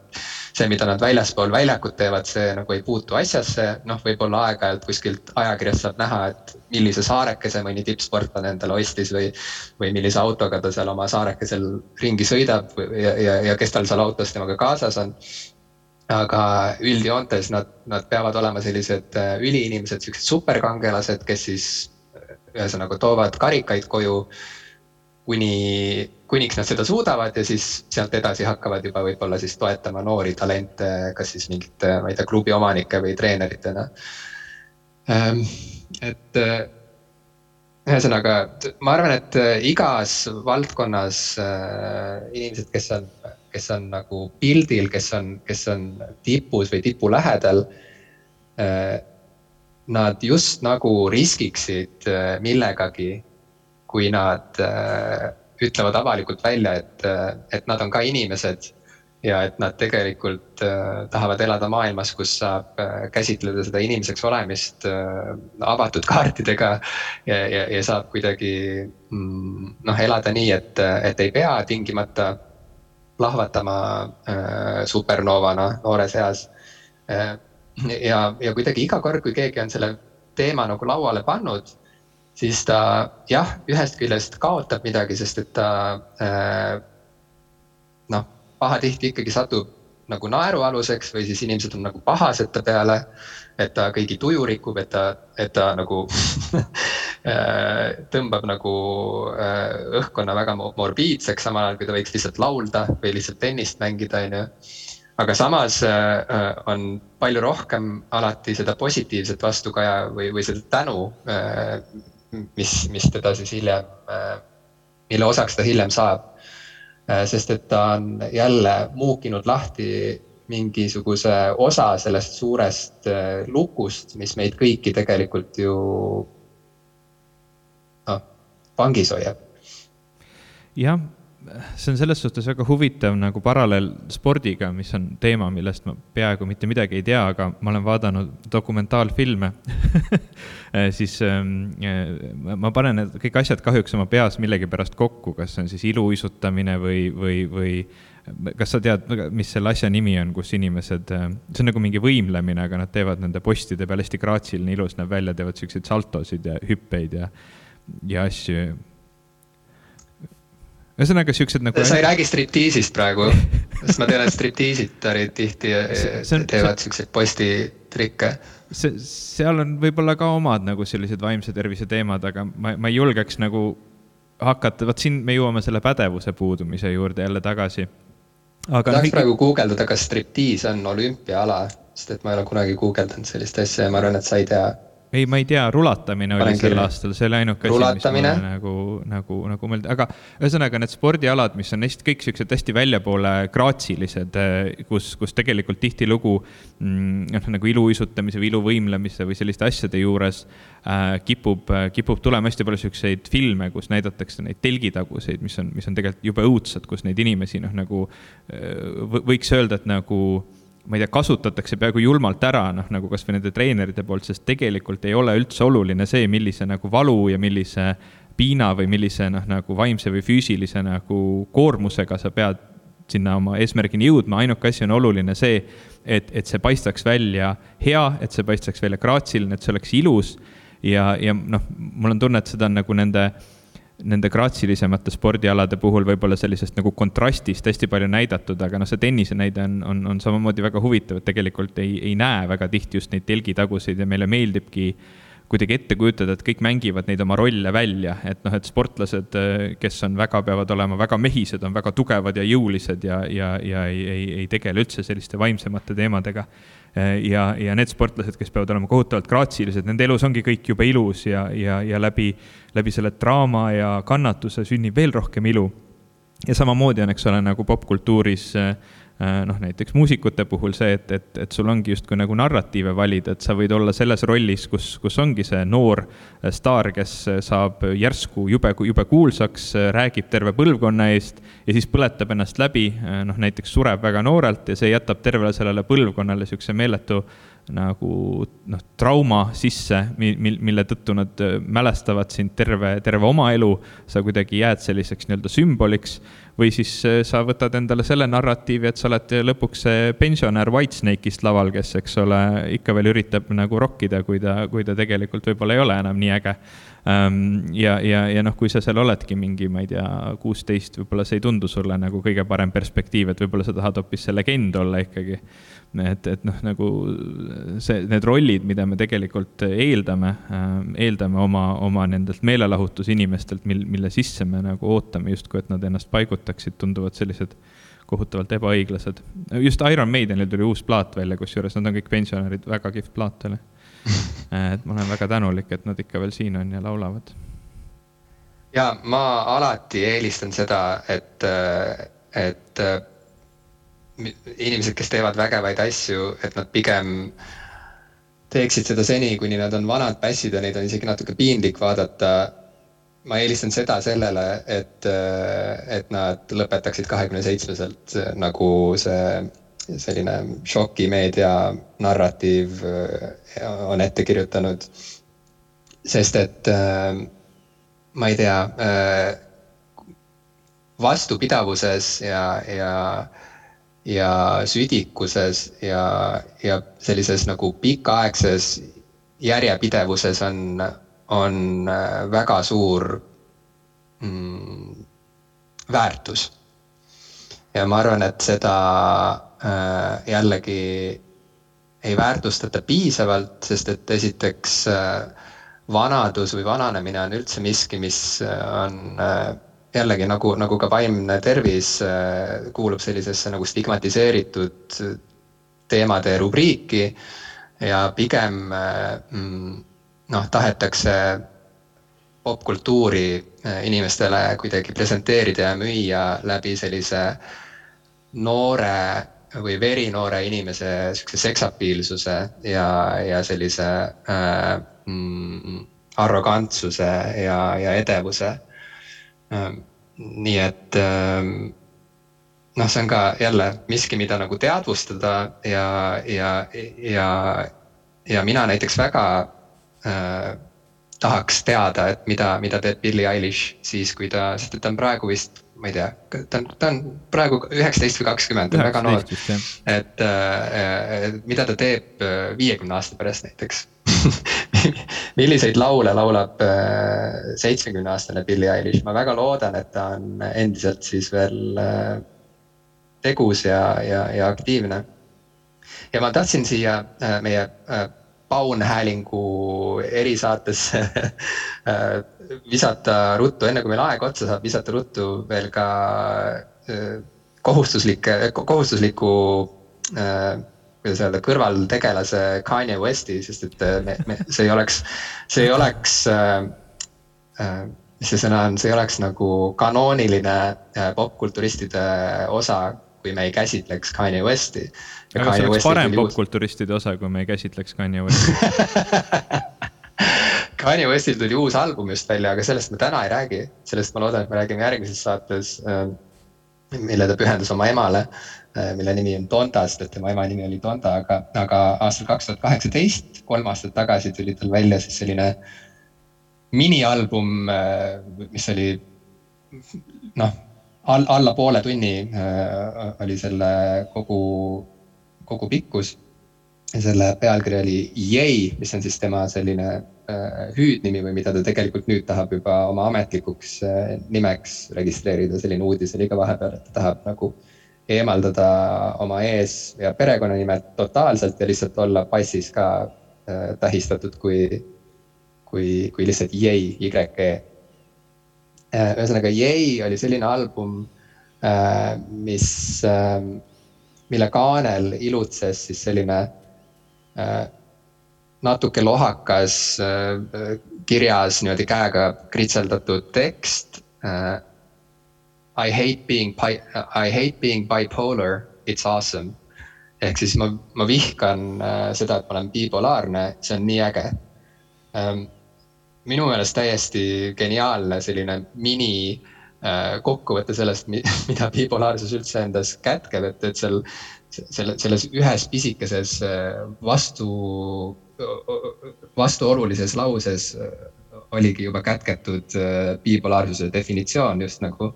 See, mida nad väljaspool väljakut teevad, see nagu ei puutu asjasse, noh, võib-olla aeg-ajalt kuskilt ajakirjast saab näha, et millise saarekese mõni tippsportlane endale ostis või. või millise autoga ta seal oma saarekesel ringi sõidab ja, ja, ja kes tal seal autos temaga kaasas on aga üldjoontes nad, nad peavad olema sellised äh, üliinimesed, siuksed superkangelased, kes siis ühesõnaga toovad karikaid koju kuni, kuniks nad seda suudavad ja siis sealt edasi hakkavad juba võib-olla siis toetama noori talente, kas siis mingite, ma ei tea, klubi omanike või treeneritena. Ehm, et äh, ühesõnaga, ma arvan, et äh, igas valdkonnas äh, inimesed, kes on, kes on nagu pildil, kes on, kes on tipus või tipu lähedal nad just nagu riskiksid millegagi, kui nad äh, ütlevad avalikult välja, et, äh, et nad on ka inimesed ja et nad tegelikult äh, tahavad elada maailmas, kus saab käsitleda seda inimeseks olemist avatud kaartidega. ja, ja, ja saab kuidagi mm, noh, elada nii, et, et ei pea tingimata plahvatama supernovana noores eas ja, ja kuidagi iga kord, kui keegi on selle teema nagu lauale pannud, siis ta jah, ühest küljest kaotab midagi, sest et ta äh, noh, pahatihti ikkagi satub nagu naerualuseks või siis inimesed on nagu pahased ta peale. et ta kõigi tuju rikub, et ta, et ta nagu äh, tõmbab nagu äh, õhkkonna väga morbiidseks, samal ajal kui ta võiks lihtsalt laulda või lihtsalt tennist mängida, on ju aga samas äh, on palju rohkem alati seda positiivset vastukaja või, või seda tänu, äh, mis, mis teda siis hiljem, mille osaks ta hiljem saab. sest et ta on jälle muukinud lahti mingisuguse osa sellest suurest lukust, mis meid kõiki tegelikult ju noh, vangis hoiab. jah see on selles suhtes väga huvitav nagu paralleel spordiga, mis on teema, millest ma peaaegu mitte midagi ei tea, aga ma olen vaadanud dokumentaalfilme. Siis ähm, ma panen need kõik asjad kahjuks oma peas millegipärast kokku, kas see on siis iluuisutamine või, või, või kas sa tead, mis selle asja nimi on, kus inimesed, see on nagu mingi võimlemine, aga nad teevad nende postide peal hästi graatsiline, ilus näeb välja, teevad siukseid saltosid ja hüppeid ja, ja asju ühesõnaga siuksed nagu. sa ei räägi striptiisist praegu, sest ma tean, et striptiisitarid tihti on, teevad siukseid postitrikke. see, seal on võib-olla ka omad nagu sellised vaimse tervise teemad, aga ma, ma ei julgeks nagu hakata, vot siin me jõuame selle pädevuse puudumise juurde jälle tagasi. tahaks no, praegu guugeldada, kas striptiis on olümpiaala, sest et ma ei ole kunagi guugeldanud sellist asja ja ma arvan, et sa ei tea ei, ma ei tea, rulatamine oli sel aastal, see oli ainuke asi, mis mulle nagu, nagu, nagu mõelda, aga ühesõnaga need spordialad, mis on hästi, kõik siuksed hästi väljapoole graatsilised, kus, kus tegelikult tihtilugu mm, noh, nagu iluuisutamise või iluvõimlemise või selliste asjade juures äh, kipub, kipub tulema hästi palju siukseid filme, kus näidatakse neid telgitaguseid, mis on, mis on tegelikult jube õudsad, kus neid inimesi noh, nagu võiks öelda, et nagu ma ei tea, kasutatakse peaaegu julmalt ära, noh nagu kasvõi nende treenerite poolt, sest tegelikult ei ole üldse oluline see, millise nagu valu ja millise piina või millise noh, nagu vaimse või füüsilise nagu koormusega sa pead sinna oma eesmärgini jõudma, ainuke asi on oluline see, et, et see paistaks välja hea, et see paistaks välja graatsiline, et see oleks ilus. Ja, ja noh, mul on tunne, et seda on nagu nende äh, nende graatsilisemate spordialade puhul võib-olla sellisest nagu kontrastist hästi palju näidatud, aga noh, see tennise näide on, on, on samamoodi väga huvitav, et tegelikult ei, ei näe väga tihti just neid telgitaguseid ja meile meeldibki kuidagi ette kujutada, et kõik mängivad neid oma rolle välja, et noh, et sportlased, kes on väga, peavad olema väga mehised, on väga tugevad ja jõulised ja, ja, ja ei, ei, ei tegele üldse selliste vaimsemate teemadega ja, ja need sportlased, kes peavad olema kohutavalt graatsilised, nende elus ongi kõik jube ilus ja, ja, ja läbi, läbi selle draama ja kannatuse sünnib veel rohkem ilu. ja samamoodi on, eks ole, nagu popkultuuris äh, Äh, noh, näiteks muusikute puhul see, et, et, et sul ongi justkui nagu narratiive valida, et sa võid olla selles rollis, kus, kus ongi see noor äh, staar, kes äh, saab järsku jube, jube kuulsaks, räägib terve põlvkonna eest ja siis põletab ennast läbi, noh näiteks sureb väga noorelt ja see jätab tervele sellele põlvkonnale niisuguse meeletu nagu noh, trauma sisse, mil, mille tõttu nad mälestavad sind terve, terve oma elu, sa kuidagi jääd selliseks nii-öelda sümboliks või siis äh, sa võtad endale selle narratiivi, et sa oled lõpuks see pensionär Whitesnake'ist laval, kes, eks ole, ikka veel üritab nagu rokkida, kui ta, kui ta tegelikult võib-olla ei ole enam nii äge. Ähm, ja, ja, ja noh, kui sa seal oledki mingi, ma ei tea, kuusteist, võib-olla see ei tundu sulle nagu kõige parem perspektiiv, et võib-olla sa tahad hoopis see legend olla ikkagi et, et noh, nagu see, need rollid, mida me tegelikult eeldame, eeldame oma, oma nendelt meelelahutusinimestelt, mil, mille sisse me nagu ootame justkui, et nad ennast paigutaksid, tunduvad sellised kohutavalt ebaõiglased. just Iron Maidenil tuli uus plaat välja, kusjuures nad on kõik pensionärid, väga kihvt plaat oli. et ma olen väga tänulik, et nad ikka veel siin on ja laulavad. ja ma alati eelistan seda, et, et inimesed, kes teevad vägevaid asju, et nad pigem teeksid seda seni, kuni nad on vanad pässid ja neid on isegi natuke piinlik vaadata. ma eelistan seda sellele, et, et nad lõpetaksid kahekümne seitsmeselt nagu see selline šokimeedia narratiiv on ette kirjutanud. sest et ma ei tea, vastupidavuses ja, ja ja südikuses ja, ja sellises nagu pikaaegses järjepidevuses on, on äh, väga suur mm, väärtus. ja ma arvan, et seda äh, jällegi ei väärtustata piisavalt, sest et esiteks äh, vanadus või vananemine on üldse miski, mis äh, on äh, jällegi nagu, nagu ka vaimne tervis äh, kuulub sellisesse nagu stigmatiseeritud teemade rubriiki ja pigem äh, mm, noh, tahetakse popkultuuri äh, inimestele kuidagi presenteerida ja müüa läbi sellise noore või verinoore inimese sihukese seksapiilsuse ja, ja sellise äh, mm, arrogantsuse ja, ja edevuse nii et noh, see on ka jälle miski, mida nagu teadvustada ja, ja, ja, ja mina näiteks väga äh, tahaks teada, et mida, mida teeb Billie Eilish siis, kui ta, sest et ta on praegu vist ma ei tea, ta on, ta on praegu üheksateist või kakskümmend, ta on väga noor. et äh, mida ta teeb äh, viiekümne aasta pärast näiteks milliseid laule laulab äh, seitsmekümne aastane Billie Eilish, ma väga loodan, et ta on endiselt siis veel äh, tegus ja, ja, ja aktiivne. ja ma tahtsin siia äh, meie äh, Paun Häälingu erisaatesse visata ruttu, enne kui meil aeg otsa saab, visata ruttu veel ka kohustuslikke, kohustusliku äh, kuidas öelda, kõrvaltegelase Kanye Westi, sest et me, me, see ei oleks, see ei oleks äh,, mis see sõna on, see ei oleks nagu kanooniline popkulturistide osa, kui me ei käsitleks Kanye Westi. Aga see oleks parem popkulturistide osa, kui me ei käsitleks Kanye Westi. Kanye Westil tuli uus album just välja, aga sellest me täna ei räägi. sellest ma loodan, et me räägime järgmises saates, äh, mille ta pühendas oma emale, äh, mille nimi on Donda, sest et tema ema nimi oli Donda, aga, aga aastal kaks tuhat kaheksateist, kolm aastat tagasi tuli tal välja siis selline minialbum, äh, mis oli noh, all, alla poole tunni oli selle kogu kogu pikkus. ja selle pealkiri oli Yay, mis on siis tema selline äh, hüüdnimi või mida ta tegelikult nüüd tahab juba oma ametlikuks äh, nimeks registreerida, selline uudis oli ka vahepeal, et ta tahab nagu eemaldada oma ees- ja perekonnanimed totaalselt ja lihtsalt olla passis ka äh, tähistatud kui, kui, kui lihtsalt Yay, Y-E äh,. ühesõnaga Yay oli selline album äh,, mis äh, mille kaanel ilutses siis selline äh, natuke lohakas äh, kirjas niimoodi käega kritseldatud tekst äh,. I hate being, I hate being bipolar, it's awesome. ehk siis ma, ma vihkan äh, seda, et ma olen bipolaarne, see on nii äge ähm,. minu meelest täiesti geniaalne selline mini äh, Äh, kokkuvõte sellest, mida bipolaarsus üldse endas kätkeb, et, et seal selle, selles ühes pisikeses äh, vastu, vastuolulises lauses äh, oligi juba kätketud bipolaarsuse definitsioon just nagu.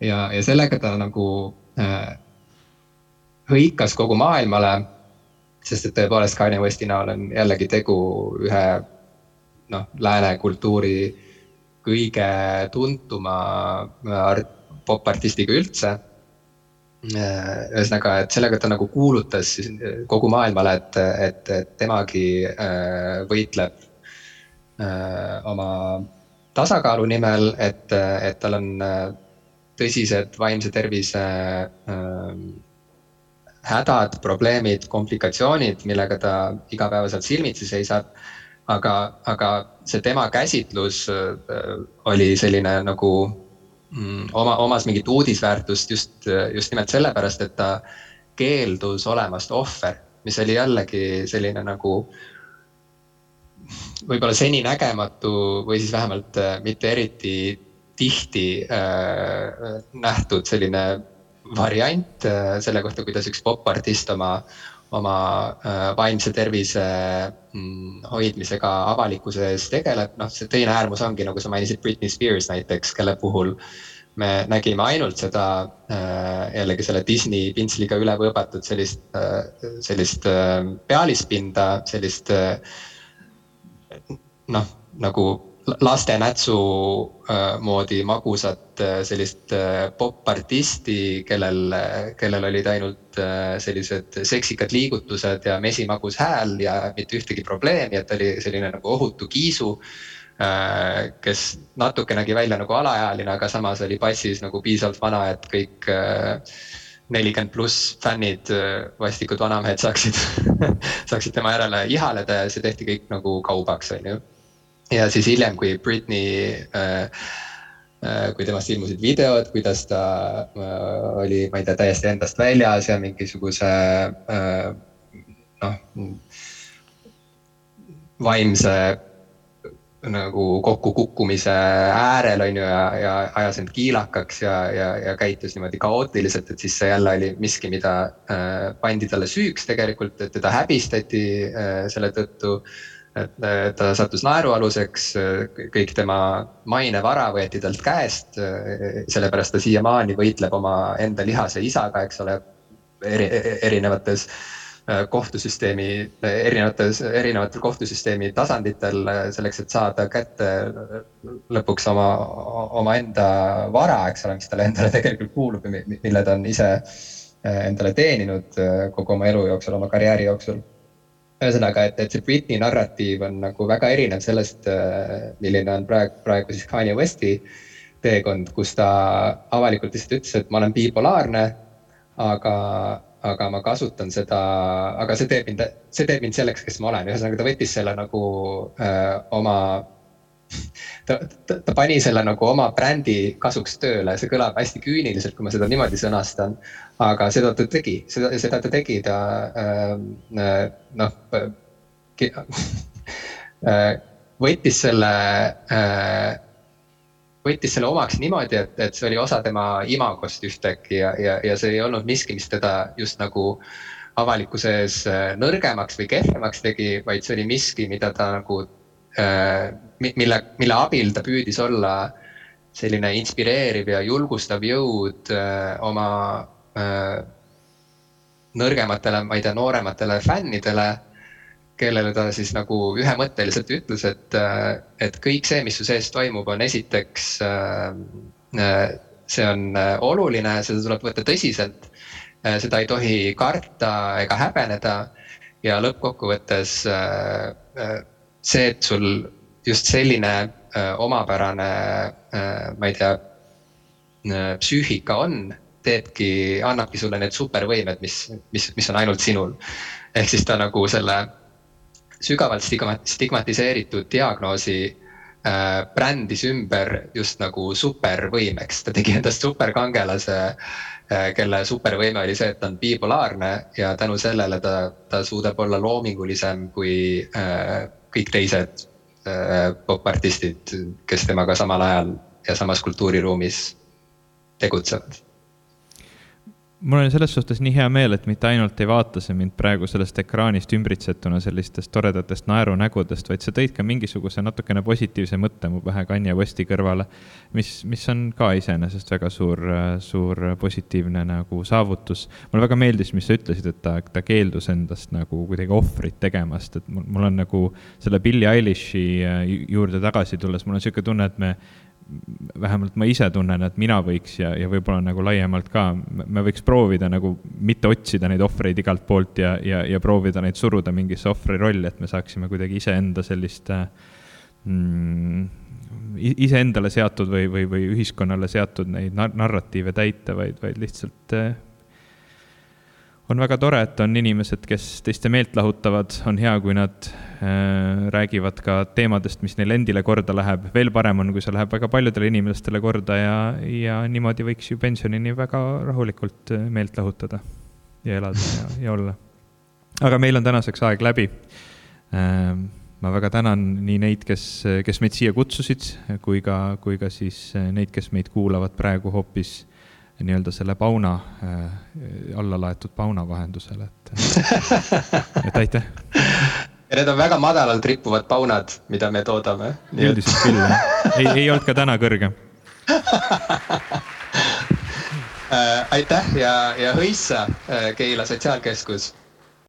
Ja, ja sellega ta nagu äh, hõikas kogu maailmale, sest et tõepoolest Kanye Westi näol on jällegi tegu ühe noh, lääne kultuuri kõige tuntuma art-, popartistiga üldse. ühesõnaga, et sellega ta nagu kuulutas siis kogu maailmale, et, et, et temagi äh, võitleb äh, oma tasakaalu nimel, et, et tal on äh, tõsised vaimse tervise hädad, probleemid, komplikatsioonid, millega ta igapäevaselt silmitsi seisab. Aga, aga see tema käsitlus äh, oli selline nagu mm, oma, omas mingit uudisväärtust just, just nimelt sellepärast, et ta keeldus olemast ohver, mis oli jällegi selline nagu võib-olla seninägematu või siis vähemalt äh, mitte eriti tihti äh, nähtud selline variant äh, selle kohta, kuidas üks popartist oma, oma äh, vaimse tervise mm, hoidmisega avalikkuse ees tegeleb, noh, see teine äärmus ongi, nagu sa mainisid, Britney Spears näiteks, kelle puhul me nägime ainult seda äh, jällegi selle Disney pintsliga üle võõbatud sellist, äh, sellist pealispinda, sellist noh, nagu lastenätsu äh, moodi magusat äh, sellist äh, popartisti, kellel, kellel olid ainult sellised seksikad liigutused ja mesimagus hääl ja mitte ühtegi probleemi, et oli selline nagu ohutu kiisu. kes natuke nägi välja nagu alaealine, aga samas oli passis nagu piisavalt vana, et kõik nelikümmend pluss fännid, vastikud vanamehed saaksid saaksid tema järele ihaleda ja see tehti kõik nagu kaubaks, on ju ja siis hiljem, kui Britney äh, äh, kui temast ilmusid videod, kuidas ta äh, oli, ma ei tea, täiesti endast väljas ja mingisuguse noh, vaimse nagu kokkukukkumise äärel, on ju, ja, ja ajas end kiilakaks ja, ja, ja käitus niimoodi kaootiliselt, et siis see jälle oli miski, mida äh, pandi talle süüks tegelikult, et teda häbistati äh, selle tõttu et ta sattus naerualuseks, kõik tema mainevara võeti talt käest, sellepärast ta siiamaani võitleb omaenda lihase isaga, eks ole, eri, erinevates kohtusüsteemi, erinevates, erinevatel kohtusüsteemi tasanditel selleks, et saada kätte lõpuks oma, omaenda vara, eks ole, mis talle endale tegelikult kuulub ja mille ta on ise endale teeninud kogu oma elu jooksul, oma karjääri jooksul ühesõnaga, et, et see Britney narratiiv on nagu väga erinev sellest, äh, milline on praegu, praegu siis Kanye Westi teekond, kus ta avalikult lihtsalt ütles, et ma olen bipolaarne. aga, aga ma kasutan seda, aga see teeb mind, see teeb mind selleks, kes ma olen, ühesõnaga ta võttis selle nagu öö, äh, oma ta, ta, ta pani selle nagu oma brändi kasuks tööle, see kõlab hästi küüniliselt, kui ma seda niimoodi sõnastan. aga seda ta tegi, seda, seda ta tegi, ta ähm, äh, noh äh, võttis selle äh,, võttis selle omaks niimoodi, et, et see oli osa tema imagost ühtäkki ja, ja, ja see ei olnud miski, mis teda just nagu avalikkuse ees äh, nõrgemaks või kehvemaks tegi, vaid see oli miski, mida ta nagu Äh, mille, mille abil ta püüdis olla selline inspireeriv ja julgustav jõud äh, oma äh, nõrgematele, ma ei tea, noorematele fännidele, kellele ta siis nagu ühemõtteliselt ütles, et, et kõik see, mis su sees toimub, on esiteks, see on oluline, seda tuleb võtta tõsiselt, seda ei tohi karta ega häbeneda ja lõppkokkuvõttes see, et sul just selline äh, omapärane äh,, ma ei tea äh,, psüühika on, teebki, annabki sulle need supervõimed, mis, mis, mis on ainult sinul. ehk siis ta nagu selle sügavalt stigma-, stigmatiseeritud diagnoosi äh, brändis ümber just nagu supervõimeks, ta tegi endast superkangelase äh,, kelle supervõime oli see, et ta on bipolaarne ja tänu sellele ta, ta suudab olla loomingulisem kui äh, kõik teised äh, popartistid, kes temaga samal ajal ja samas kultuuriruumis tegutsevad mul on selles suhtes nii hea meel, et mitte ainult ei vaata see mind praegu sellest ekraanist ümbritsetuna sellistest toredatest naerunägudest, vaid sa tõid ka mingisuguse natukene positiivse mõtte mu pähe Kanye Westi kõrvale. mis, mis on ka iseenesest väga suur, suur positiivne nagu saavutus. mulle väga meeldis, mis sa ütlesid, et ta, ta keeldus endast nagu kuidagi ohvrit tegemast, et mul, mul on nagu selle Billie Eilish'i juurde tagasi tulles, mul on niisugune tunne, et me vähemalt ma ise tunnen, et mina võiks ja, ja võib-olla nagu laiemalt ka, me võiks proovida nagu mitte otsida neid ohvreid igalt poolt ja, ja, ja proovida neid suruda mingisse ohvri rolli, et me saaksime kuidagi iseenda sellist mm, iseendale seatud või, või, või ühiskonnale seatud neid narratiive täita, vaid, vaid lihtsalt on väga tore, et on inimesed, kes teiste meelt lahutavad, on hea, kui nad äh, räägivad ka teemadest, mis neile endile korda läheb. veel parem on, kui see läheb väga paljudele inimestele korda ja, ja niimoodi võiks ju pensionini väga rahulikult äh, meelt lahutada ja elada ja, ja olla. aga meil on tänaseks aeg läbi äh,. ma väga tänan nii neid, kes, kes meid siia kutsusid, kui ka, kui ka siis neid, kes meid kuulavad praegu hoopis nii-öelda selle pauna äh,, alla laetud pauna vahendusel, et et aitäh. ja need on väga madalalt rippuvad paunad, mida me toodame. üldiselt küll jah, ei, ei olnud ka täna kõrge äh, aitäh ja, ja hõissa, äh, Keila Sotsiaalkeskus